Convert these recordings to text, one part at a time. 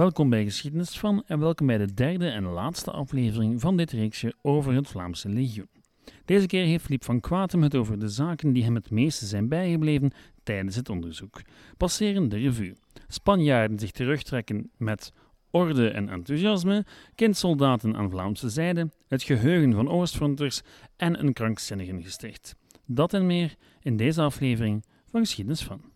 Welkom bij Geschiedenis van en welkom bij de derde en laatste aflevering van dit reeksje over het Vlaamse legioen. Deze keer heeft Filip van Kwatem het over de zaken die hem het meeste zijn bijgebleven tijdens het onderzoek. Passeren de revue. Spanjaarden zich terugtrekken met orde en enthousiasme, kindsoldaten aan Vlaamse zijde, het geheugen van Oostfronters en een krankzinnigen gesticht. Dat en meer in deze aflevering van Geschiedenis van.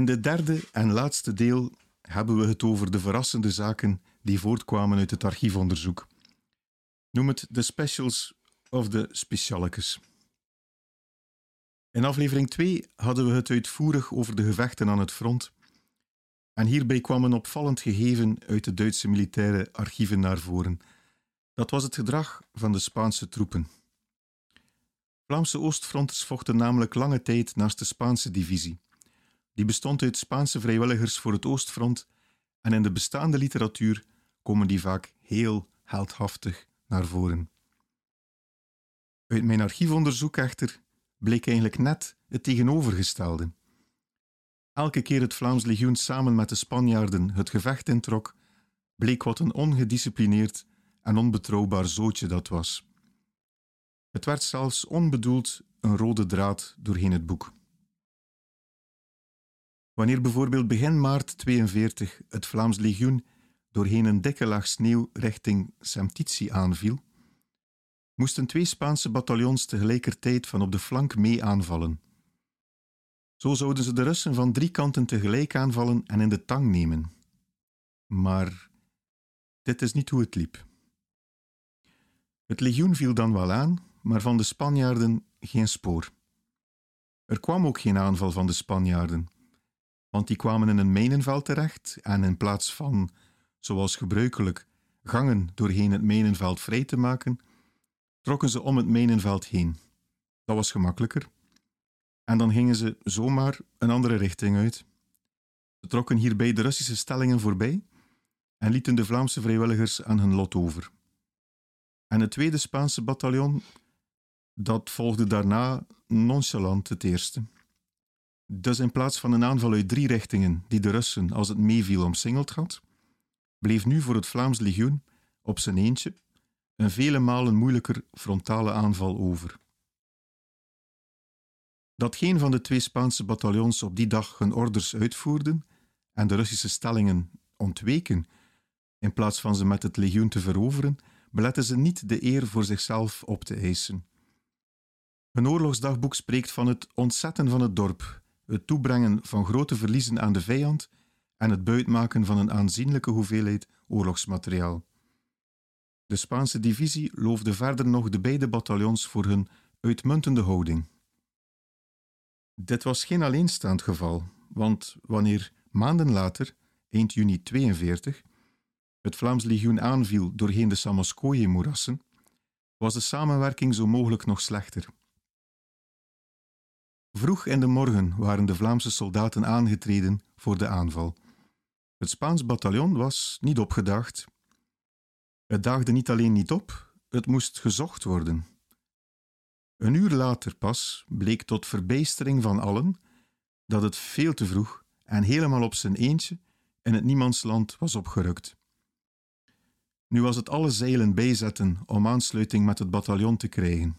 In dit derde en laatste deel hebben we het over de verrassende zaken die voortkwamen uit het archiefonderzoek. Noem het de specials of de specialekes. In aflevering 2 hadden we het uitvoerig over de gevechten aan het front. En hierbij kwam een opvallend gegeven uit de Duitse militaire archieven naar voren. Dat was het gedrag van de Spaanse troepen. Vlaamse Oostfronters vochten namelijk lange tijd naast de Spaanse divisie. Die bestond uit Spaanse vrijwilligers voor het Oostfront en in de bestaande literatuur komen die vaak heel heldhaftig naar voren. Uit mijn archiefonderzoek echter bleek eigenlijk net het tegenovergestelde. Elke keer het Vlaams legioen samen met de Spanjaarden het gevecht introk, bleek wat een ongedisciplineerd en onbetrouwbaar zootje dat was. Het werd zelfs onbedoeld een rode draad doorheen het boek. Wanneer bijvoorbeeld begin maart 42 het Vlaams legioen doorheen een dikke laag sneeuw richting Semtici aanviel, moesten twee Spaanse bataljons tegelijkertijd van op de flank mee aanvallen. Zo zouden ze de Russen van drie kanten tegelijk aanvallen en in de tang nemen. Maar dit is niet hoe het liep. Het legioen viel dan wel aan, maar van de Spanjaarden geen spoor. Er kwam ook geen aanval van de Spanjaarden, want die kwamen in een mijnenveld terecht en in plaats van, zoals gebruikelijk, gangen doorheen het mijnenveld vrij te maken, trokken ze om het mijnenveld heen. Dat was gemakkelijker. En dan gingen ze zomaar een andere richting uit. Ze trokken hierbij de Russische stellingen voorbij en lieten de Vlaamse vrijwilligers aan hun lot over. En het tweede Spaanse bataljon, dat volgde daarna nonchalant het eerste. Dus in plaats van een aanval uit drie richtingen die de Russen, als het meeviel, omsingeld had, bleef nu voor het Vlaams legioen op zijn eentje een vele malen moeilijker frontale aanval over. Dat geen van de twee Spaanse bataljons op die dag hun orders uitvoerden en de Russische stellingen ontweken, in plaats van ze met het legioen te veroveren, beletten ze niet de eer voor zichzelf op te eisen. Een oorlogsdagboek spreekt van het ontzetten van het dorp, het toebrengen van grote verliezen aan de vijand en het buitmaken van een aanzienlijke hoeveelheid oorlogsmateriaal. De Spaanse divisie loofde verder nog de beide bataljons voor hun uitmuntende houding. Dit was geen alleenstaand geval, want wanneer maanden later, eind juni 42, het Vlaams legioen aanviel doorheen de Samaskoye-moerassen, was de samenwerking zo mogelijk nog slechter. Vroeg in de morgen waren de Vlaamse soldaten aangetreden voor de aanval. Het Spaans bataljon was niet opgedaagd. Het daagde niet alleen niet op, het moest gezocht worden. Een uur later pas bleek tot verbijstering van allen dat het veel te vroeg en helemaal op zijn eentje in het niemandsland was opgerukt. Nu was het alle zeilen bijzetten om aansluiting met het bataljon te krijgen.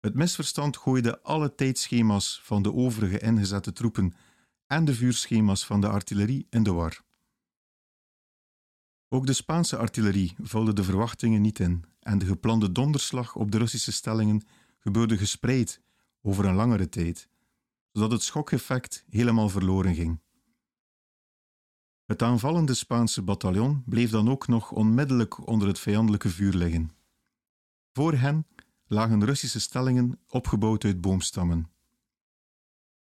Het misverstand gooide alle tijdschema's van de overige ingezette troepen en de vuurschema's van de artillerie in de war. Ook de Spaanse artillerie vulde de verwachtingen niet in en de geplande donderslag op de Russische stellingen gebeurde gespreid over een langere tijd, zodat het schokeffect helemaal verloren ging. Het aanvallende Spaanse bataljon bleef dan ook nog onmiddellijk onder het vijandelijke vuur liggen. Voor hen lagen Russische stellingen opgebouwd uit boomstammen.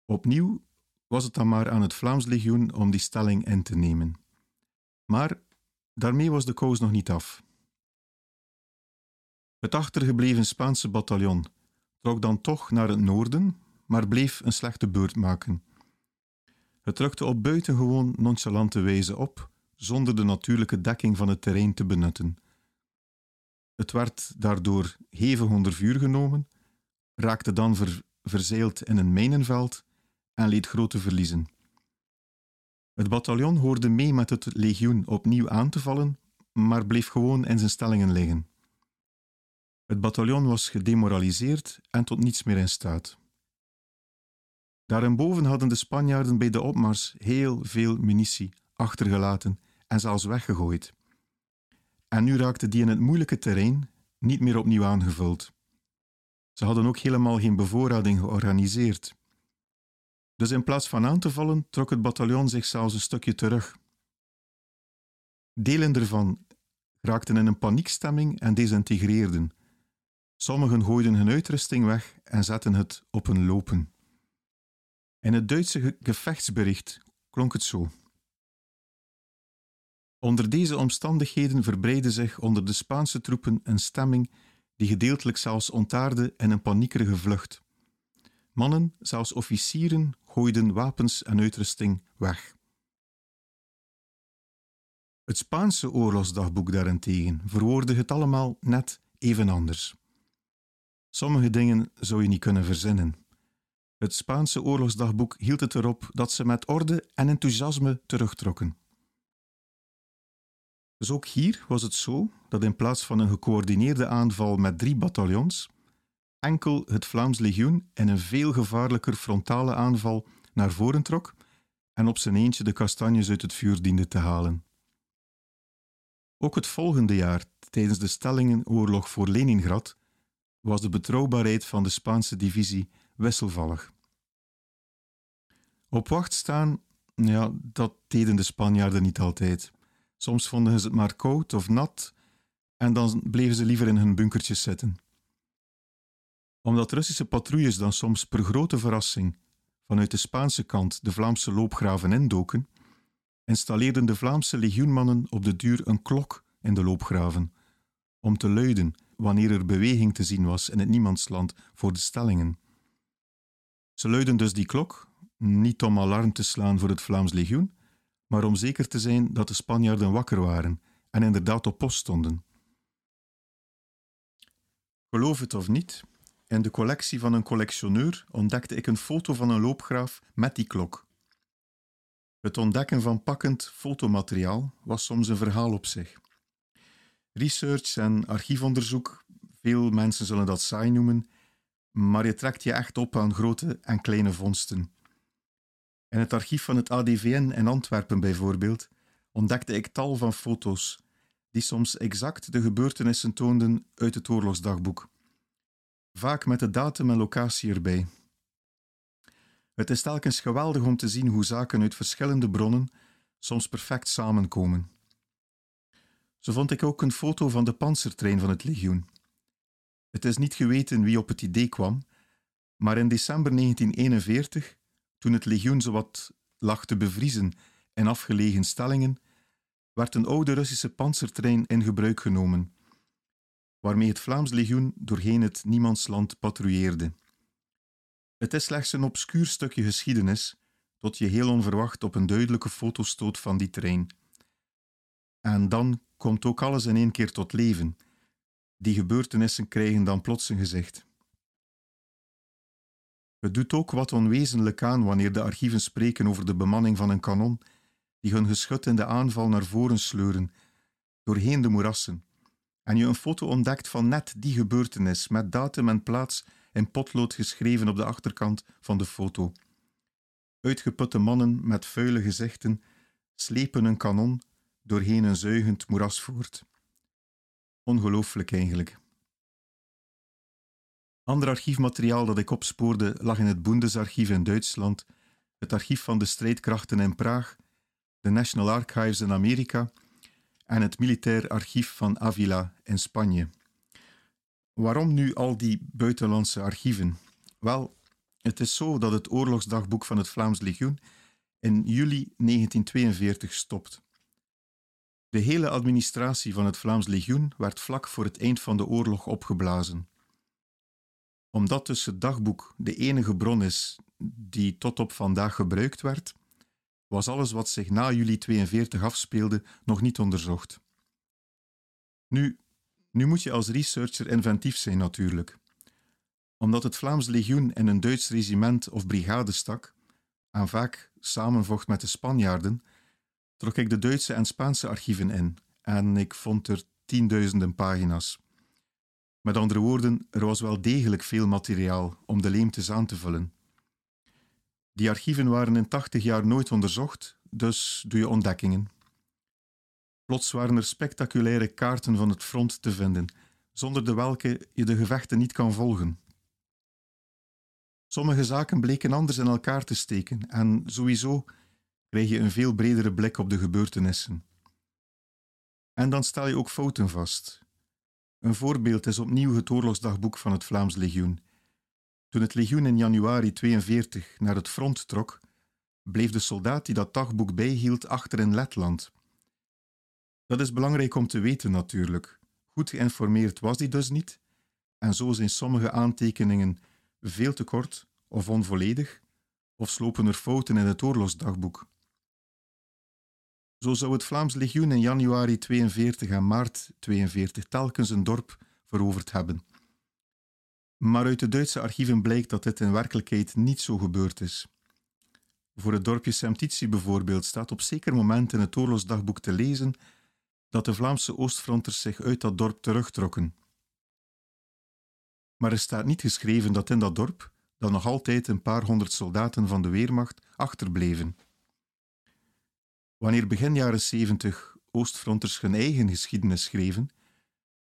Opnieuw was het dan maar aan het Vlaams legioen om die stelling in te nemen. Maar daarmee was de koos nog niet af. Het achtergebleven Spaanse bataljon trok dan toch naar het noorden, maar bleef een slechte beurt maken. Het rukte op buitengewoon nonchalante wijze op, zonder de natuurlijke dekking van het terrein te benutten. Het werd daardoor hevig onder vuur genomen, raakte dan ver, verzeild in een mijnenveld en leed grote verliezen. Het bataljon hoorde mee met het legioen opnieuw aan te vallen, maar bleef gewoon in zijn stellingen liggen. Het bataljon was gedemoraliseerd en tot niets meer in staat. Daarboven hadden de Spanjaarden bij de opmars heel veel munitie achtergelaten en zelfs weggegooid. En nu raakte die in het moeilijke terrein niet meer opnieuw aangevuld. Ze hadden ook helemaal geen bevoorrading georganiseerd. Dus in plaats van aan te vallen, trok het bataljon zich zelfs een stukje terug. Delen ervan raakten in een paniekstemming en desintegreerden. Sommigen gooiden hun uitrusting weg en zetten het op een lopen. In het Duitse gevechtsbericht klonk het zo. Onder deze omstandigheden verbreidde zich onder de Spaanse troepen een stemming die gedeeltelijk zelfs ontaarde in een paniekerige vlucht. Mannen, zelfs officieren, gooiden wapens en uitrusting weg. Het Spaanse oorlogsdagboek daarentegen verwoordde het allemaal net even anders. Sommige dingen zou je niet kunnen verzinnen. Het Spaanse oorlogsdagboek hield het erop dat ze met orde en enthousiasme terugtrokken. Dus ook hier was het zo dat in plaats van een gecoördineerde aanval met drie bataljons, enkel het Vlaams legioen in een veel gevaarlijker frontale aanval naar voren trok en op zijn eentje de kastanjes uit het vuur diende te halen. Ook het volgende jaar, tijdens de stellingenoorlog voor Leningrad, was de betrouwbaarheid van de Spaanse divisie wisselvallig. Op wacht staan, ja, dat deden de Spanjaarden niet altijd. Soms vonden ze het maar koud of nat en dan bleven ze liever in hun bunkertjes zitten. Omdat Russische patrouilles dan soms per grote verrassing vanuit de Spaanse kant de Vlaamse loopgraven indoken, installeerden de Vlaamse legioenmannen op de duur een klok in de loopgraven om te luiden wanneer er beweging te zien was in het niemandsland voor de stellingen. Ze luiden dus die klok, niet om alarm te slaan voor het Vlaams legioen, maar om zeker te zijn dat de Spanjaarden wakker waren en inderdaad op post stonden. Geloof het of niet, in de collectie van een collectioneur ontdekte ik een foto van een loopgraaf met die klok. Het ontdekken van pakkend fotomateriaal was soms een verhaal op zich. Research en archiefonderzoek, veel mensen zullen dat saai noemen, maar je trekt je echt op aan grote en kleine vondsten. In het archief van het ADVN in Antwerpen bijvoorbeeld ontdekte ik tal van foto's die soms exact de gebeurtenissen toonden uit het oorlogsdagboek. Vaak met de datum en locatie erbij. Het is telkens geweldig om te zien hoe zaken uit verschillende bronnen soms perfect samenkomen. Zo vond ik ook een foto van de panzertrein van het legioen. Het is niet geweten wie op het idee kwam, maar in december 1941, toen het legioen zowat lag te bevriezen in afgelegen stellingen, werd een oude Russische panzertrein in gebruik genomen, waarmee het Vlaams legioen doorheen het niemandsland patrouilleerde. Het is slechts een obscuur stukje geschiedenis, tot je heel onverwacht op een duidelijke foto stoot van die trein. En dan komt ook alles in één keer tot leven. Die gebeurtenissen krijgen dan plots een gezicht. Het doet ook wat onwezenlijk aan wanneer de archieven spreken over de bemanning van een kanon, die hun geschut in de aanval naar voren sleuren, doorheen de moerassen, en je een foto ontdekt van net die gebeurtenis, met datum en plaats in potlood geschreven op de achterkant van de foto. Uitgeputte mannen met vuile gezichten slepen een kanon doorheen een zuigend moeras voert. Ongelooflijk eigenlijk. Ander archiefmateriaal dat ik opspoorde lag in het Bundesarchief in Duitsland, het archief van de strijdkrachten in Praag, de National Archives in Amerika en het Militair Archief van Avila in Spanje. Waarom nu al die buitenlandse archieven? Wel, het is zo dat het oorlogsdagboek van het Vlaams Legioen in juli 1942 stopt. De hele administratie van het Vlaams Legioen werd vlak voor het eind van de oorlog opgeblazen. Omdat dus het dagboek de enige bron is die tot op vandaag gebruikt werd, was alles wat zich na juli 42 afspeelde nog niet onderzocht. Nu, nu moet je als researcher inventief zijn natuurlijk. Omdat het Vlaams legioen in een Duits regiment of brigade stak, en vaak samenvocht met de Spanjaarden, trok ik de Duitse en Spaanse archieven in en ik vond er tienduizenden pagina's. Met andere woorden, er was wel degelijk veel materiaal om de leemtes aan te vullen. Die archieven waren in 80 jaar nooit onderzocht, dus doe je ontdekkingen. Plots waren er spectaculaire kaarten van het front te vinden, zonder de welke je de gevechten niet kan volgen. Sommige zaken bleken anders in elkaar te steken en sowieso krijg je een veel bredere blik op de gebeurtenissen. En dan stel je ook fouten vast. Een voorbeeld is opnieuw het oorlogsdagboek van het Vlaams Legioen. Toen het legioen in januari 42 naar het front trok, bleef de soldaat die dat dagboek bijhield achter in Letland. Dat is belangrijk om te weten natuurlijk. Goed geïnformeerd was hij dus niet, en zo zijn sommige aantekeningen veel te kort of onvolledig, of slopen er fouten in het oorlogsdagboek. Zo zou het Vlaams Legioen in januari 42 en maart 42 telkens een dorp veroverd hebben. Maar uit de Duitse archieven blijkt dat dit in werkelijkheid niet zo gebeurd is. Voor het dorpje Semtici bijvoorbeeld staat op zeker moment in het oorlogsdagboek te lezen dat de Vlaamse Oostfronters zich uit dat dorp terugtrokken. Maar er staat niet geschreven dat in dat dorp dan nog altijd een paar honderd soldaten van de Weermacht achterbleven. Wanneer begin jaren 70 Oostfronters hun eigen geschiedenis schreven,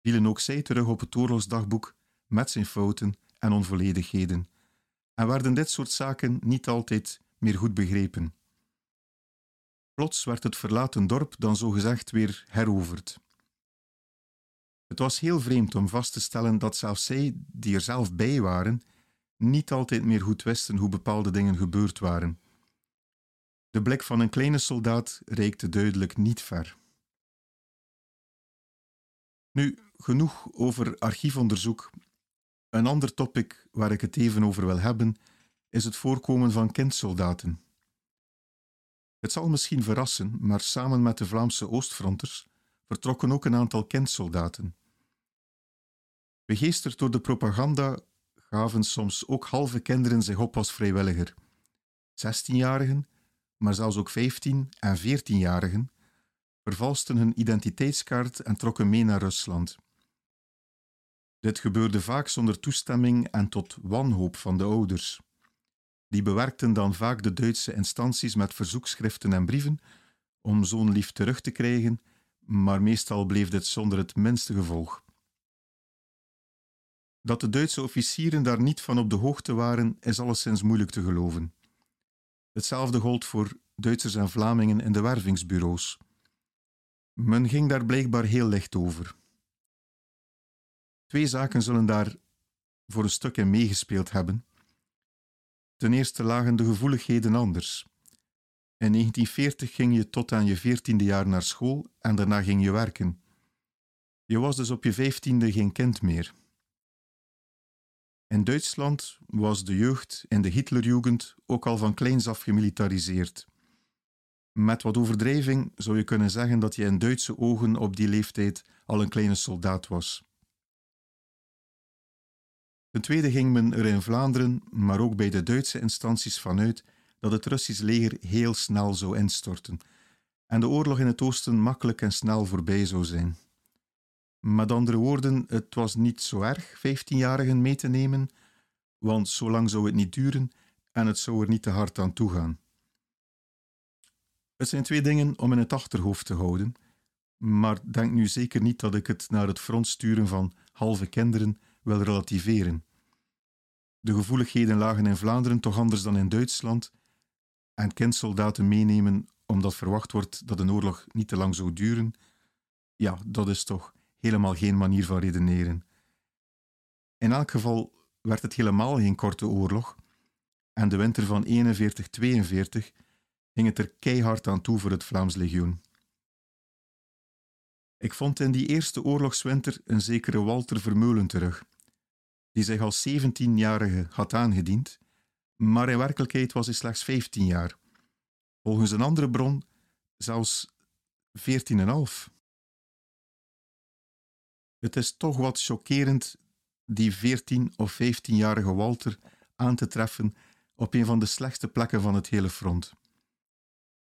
vielen ook zij terug op het oorlogsdagboek met zijn fouten en onvolledigheden, en werden dit soort zaken niet altijd meer goed begrepen. Plots werd het verlaten dorp dan zogezegd weer heroverd. Het was heel vreemd om vast te stellen dat zelfs zij, die er zelf bij waren, niet altijd meer goed wisten hoe bepaalde dingen gebeurd waren. De blik van een kleine soldaat reikte duidelijk niet ver. Nu, genoeg over archiefonderzoek. Een ander topic waar ik het even over wil hebben, is het voorkomen van kindsoldaten. Het zal misschien verrassen, maar samen met de Vlaamse Oostfronters vertrokken ook een aantal kindsoldaten. Begeesterd door de propaganda gaven soms ook halve kinderen zich op als vrijwilliger. 16-jarigen, maar zelfs ook 15- en 14-jarigen vervalsten hun identiteitskaart en trokken mee naar Rusland. Dit gebeurde vaak zonder toestemming en tot wanhoop van de ouders. Die bewerkten dan vaak de Duitse instanties met verzoekschriften en brieven om zo'n lief terug te krijgen, maar meestal bleef dit zonder het minste gevolg. Dat de Duitse officieren daar niet van op de hoogte waren, is alleszins moeilijk te geloven. Hetzelfde gold voor Duitsers en Vlamingen in de wervingsbureaus. Men ging daar blijkbaar heel licht over. Twee zaken zullen daar voor een stuk in meegespeeld hebben. Ten eerste lagen de gevoeligheden anders. In 1940 ging je tot aan je veertiende jaar naar school en daarna ging je werken. Je was dus op je vijftiende geen kind meer. In Duitsland was de jeugd in de Hitlerjugend ook al van kleins af gemilitariseerd. Met wat overdrijving zou je kunnen zeggen dat je in Duitse ogen op die leeftijd al een kleine soldaat was. Ten tweede ging men er in Vlaanderen, maar ook bij de Duitse instanties vanuit dat het Russisch leger heel snel zou instorten en de oorlog in het oosten makkelijk en snel voorbij zou zijn. Met andere woorden, het was niet zo erg 15-jarigen mee te nemen, want zo lang zou het niet duren en het zou er niet te hard aan toegaan. Het zijn twee dingen om in het achterhoofd te houden, maar denk nu zeker niet dat ik het naar het front sturen van halve kinderen wil relativeren. De gevoeligheden lagen in Vlaanderen toch anders dan in Duitsland, en kindsoldaten meenemen omdat verwacht wordt dat een oorlog niet te lang zou duren, ja, dat is toch helemaal geen manier van redeneren. In elk geval werd het helemaal geen korte oorlog, en de winter van 41-42 ging het er keihard aan toe voor het Vlaams legioen. Ik vond in die eerste oorlogswinter een zekere Walter Vermeulen terug, die zich als 17-jarige had aangediend, maar in werkelijkheid was hij slechts 15 jaar. Volgens een andere bron zelfs 14,5. Het is toch wat chockerend die 14 of 15-jarige Walter aan te treffen op een van de slechtste plekken van het hele front.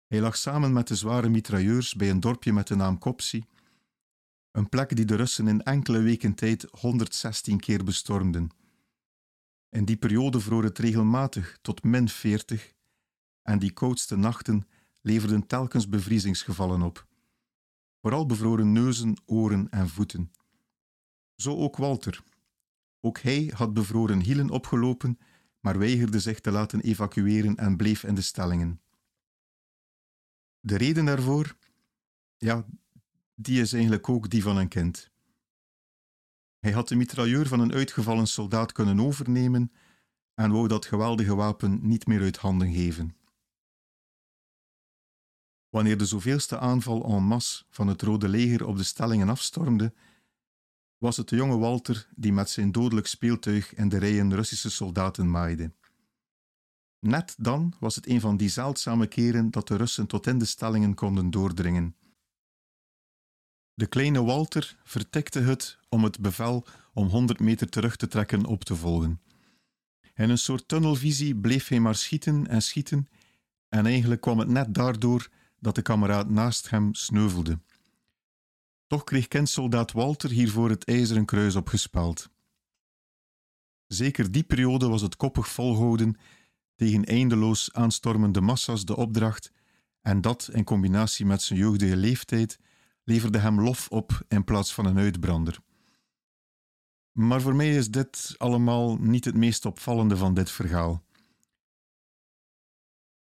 Hij lag samen met de zware mitrailleurs bij een dorpje met de naam Kopsi, een plek die de Russen in enkele weken tijd 116 keer bestormden. In die periode vroor het regelmatig tot min 40 en die koudste nachten leverden telkens bevriezingsgevallen op. Vooral bevroren neuzen, oren en voeten. Zo ook Walter. Ook hij had bevroren hielen opgelopen, maar weigerde zich te laten evacueren en bleef in de stellingen. De reden daarvoor? Ja, die is eigenlijk ook die van een kind. Hij had de mitrailleur van een uitgevallen soldaat kunnen overnemen en wou dat geweldige wapen niet meer uit handen geven. Wanneer de zoveelste aanval en masse van het Rode Leger op de stellingen afstormde, was het de jonge Walter die met zijn dodelijk speeltuig in de rijen Russische soldaten maaide. Net dan was het een van die zeldzame keren dat de Russen tot in de stellingen konden doordringen. De kleine Walter vertikte het om het bevel om 100 meter terug te trekken op te volgen. In een soort tunnelvisie bleef hij maar schieten en schieten, en eigenlijk kwam het net daardoor dat de kameraad naast hem sneuvelde. Toch kreeg kindsoldaat Walter hiervoor het ijzeren kruis opgespeld. Zeker die periode was het koppig volhouden tegen eindeloos aanstormende massa's de opdracht, en dat in combinatie met zijn jeugdige leeftijd leverde hem lof op in plaats van een uitbrander. Maar voor mij is dit allemaal niet het meest opvallende van dit verhaal.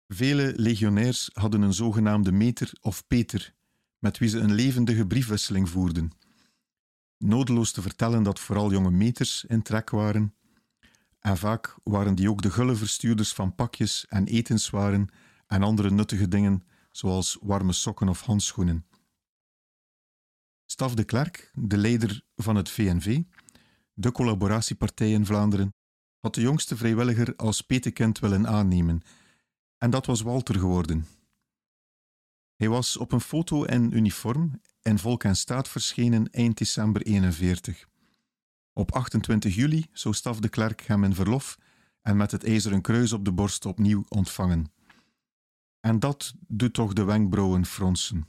Vele legionairs hadden een zogenaamde meter of peter, met wie ze een levendige briefwisseling voerden. Nodeloos te vertellen dat vooral jonge meters in trek waren, en vaak waren die ook de gulle verstuurders van pakjes en etenswaren en andere nuttige dingen, zoals warme sokken of handschoenen. Staf de Klerk, de leider van het VNV, de collaboratiepartij in Vlaanderen, had de jongste vrijwilliger als petekind willen aannemen, en dat was Walter geworden. Hij was op een foto in uniform in Volk en Staat verschenen eind december 41. Op 28 juli zou Staf de Klerk hem in verlof en met het ijzeren kruis op de borst opnieuw ontvangen. En dat doet toch de wenkbrauwen fronsen.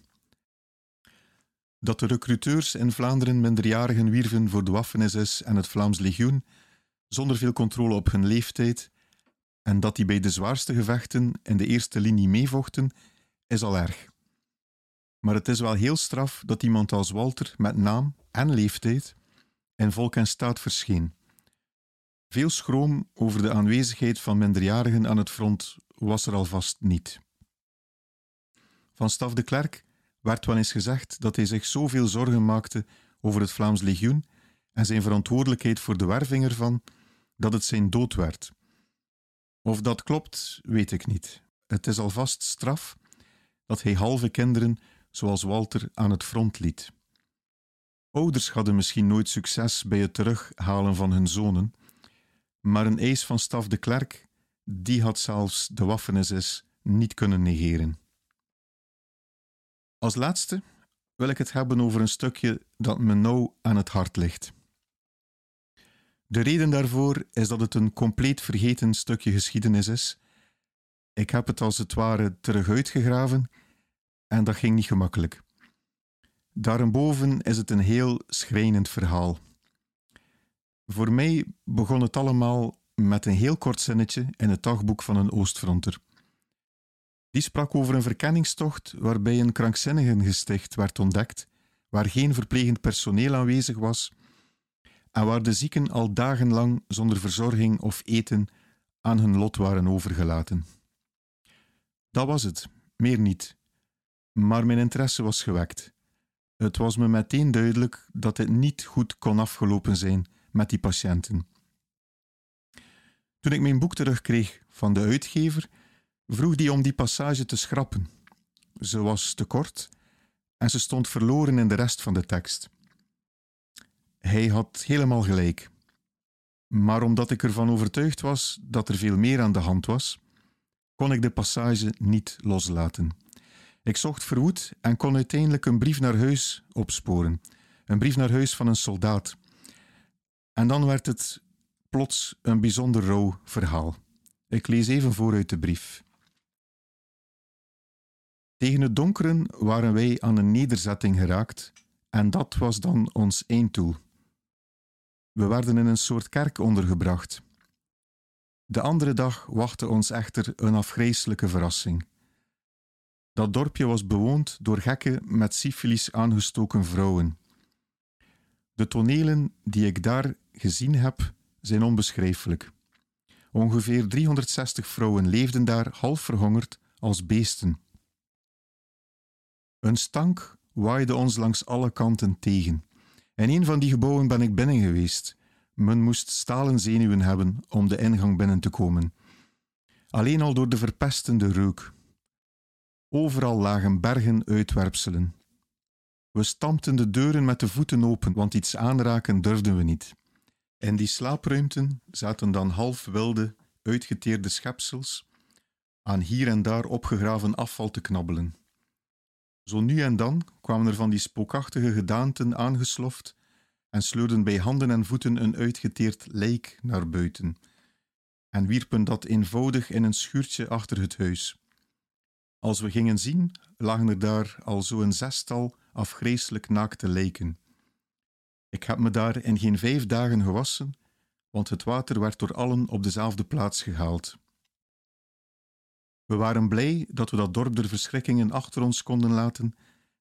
Dat de recruteurs in Vlaanderen minderjarigen wierven voor de Waffen-SS en het Vlaams Legioen, zonder veel controle op hun leeftijd, en dat die bij de zwaarste gevechten in de eerste linie meevochten, is al erg. Maar het is wel heel straf dat iemand als Walter met naam en leeftijd in volk en staat verscheen. Veel schroom over de aanwezigheid van minderjarigen aan het front was er alvast niet. Van Staf de Klerk werd wel eens gezegd dat hij zich zoveel zorgen maakte over het Vlaams legioen en zijn verantwoordelijkheid voor de werving ervan, dat het zijn dood werd. Of dat klopt, weet ik niet. Het is alvast straf dat hij halve kinderen, zoals Walter, aan het front liet. Ouders hadden misschien nooit succes bij het terughalen van hun zonen, maar een eis van Staf de Klerk, die had zelfs de Waffen-SS niet kunnen negeren. Als laatste wil ik het hebben over een stukje dat me nauw aan het hart ligt. De reden daarvoor is dat het een compleet vergeten stukje geschiedenis is. Ik heb het als het ware terug uitgegraven en dat ging niet gemakkelijk. Daarboven is het een heel schrijnend verhaal. Voor mij begon het allemaal met een heel kort zinnetje in het dagboek van een Oostfronter. Die sprak over een verkenningstocht waarbij een krankzinnigengesticht werd ontdekt, waar geen verplegend personeel aanwezig was en waar de zieken al dagenlang zonder verzorging of eten aan hun lot waren overgelaten. Dat was het, meer niet. Maar mijn interesse was gewekt. Het was me meteen duidelijk dat het niet goed kon afgelopen zijn met die patiënten. Toen ik mijn boek terugkreeg van de uitgever, vroeg die om die passage te schrappen. Ze was te kort en ze stond verloren in de rest van de tekst. Hij had helemaal gelijk. Maar omdat ik ervan overtuigd was dat er veel meer aan de hand was, kon ik de passage niet loslaten. Ik zocht verwoed en kon uiteindelijk een brief naar huis opsporen. Een brief naar huis van een soldaat. En dan werd het plots een bijzonder rauw verhaal. Ik lees even voor uit de brief. Tegen het donkeren waren wij aan een nederzetting geraakt en dat was dan ons einddoel. We werden in een soort kerk ondergebracht. De andere dag wachtte ons echter een afgrijselijke verrassing. Dat dorpje was bewoond door gekke met syfilis aangestoken vrouwen. De tonelen die ik daar gezien heb, zijn onbeschrijfelijk. Ongeveer 360 vrouwen leefden daar half verhongerd als beesten. Een stank waaide ons langs alle kanten tegen. In een van die gebouwen ben ik binnen geweest. Men moest stalen zenuwen hebben om de ingang binnen te komen. Alleen al door de verpestende reuk. Overal lagen bergen uitwerpselen. We stampten de deuren met de voeten open, want iets aanraken durfden we niet. In die slaapruimten zaten dan half wilde, uitgeteerde schepsels aan hier en daar opgegraven afval te knabbelen. Zo nu en dan kwamen er van die spookachtige gedaanten aangesloft en sleurden bij handen en voeten een uitgeteerd lijk naar buiten en wierpen dat eenvoudig in een schuurtje achter het huis. Als we gingen zien, lagen er daar al zo een zestal afgrijselijk naakte lijken. Ik heb me daar in geen vijf dagen gewassen, want het water werd door allen op dezelfde plaats gehaald. We waren blij dat we dat dorp der verschrikkingen achter ons konden laten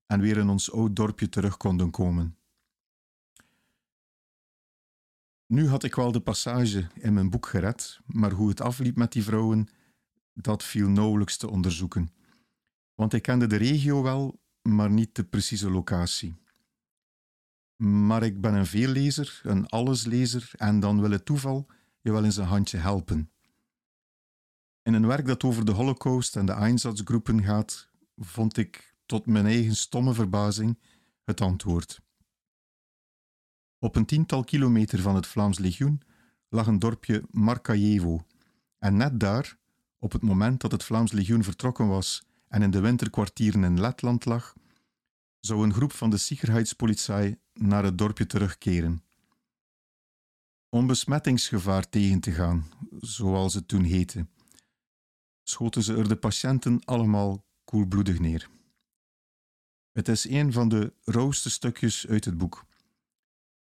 en weer in ons oud dorpje terug konden komen. Nu had ik wel de passage in mijn boek gered, maar hoe het afliep met die vrouwen, dat viel nauwelijks te onderzoeken. Want ik kende de regio wel, maar niet de precieze locatie. Maar ik ben een veellezer, een alleslezer, en dan wil het toeval je wel eens een handje helpen. In een werk dat over de Holocaust en de Einsatzgroepen gaat, vond ik tot mijn eigen stomme verbazing het antwoord. Op een tiental kilometer van het Vlaams Legioen lag een dorpje Markajevo. En net daar, op het moment dat het Vlaams Legioen vertrokken was en in de winterkwartieren in Letland lag, zou een groep van de Sicherheidspolizei naar het dorpje terugkeren. Om besmettingsgevaar tegen te gaan, zoals het toen heette, schoten ze er de patiënten allemaal koelbloedig neer. Het is een van de rauwste stukjes uit het boek.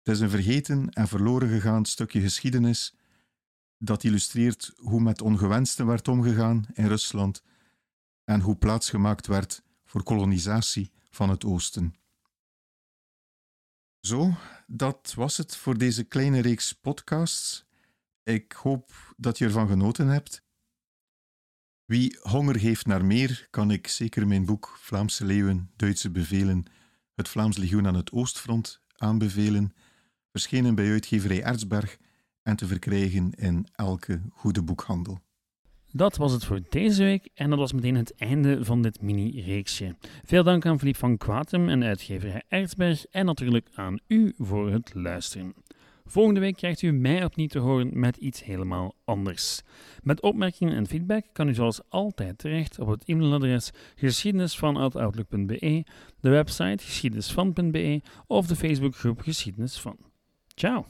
Het is een vergeten en verloren gegaan stukje geschiedenis dat illustreert hoe met ongewensten werd omgegaan in Rusland en hoe plaats gemaakt werd voor kolonisatie van het Oosten. Zo, dat was het voor deze kleine reeks podcasts. Ik hoop dat je ervan genoten hebt. Wie honger heeft naar meer, kan ik zeker mijn boek Vlaamse Leeuwen, Duitse Bevelen, het Vlaams Legioen aan het Oostfront aanbevelen, verschenen bij uitgeverij Erzberg en te verkrijgen in elke goede boekhandel. Dat was het voor deze week en dat was meteen het einde van dit mini-reeksje. Veel dank aan Philippe van Quatem en uitgeverij Erzberg en natuurlijk aan u voor het luisteren. Volgende week krijgt u mij opnieuw te horen met iets helemaal anders. Met opmerkingen en feedback kan u zoals altijd terecht op het e-mailadres geschiedenisvan.outlook.be, de website geschiedenisvan.be of de Facebookgroep Geschiedenis van. Ciao!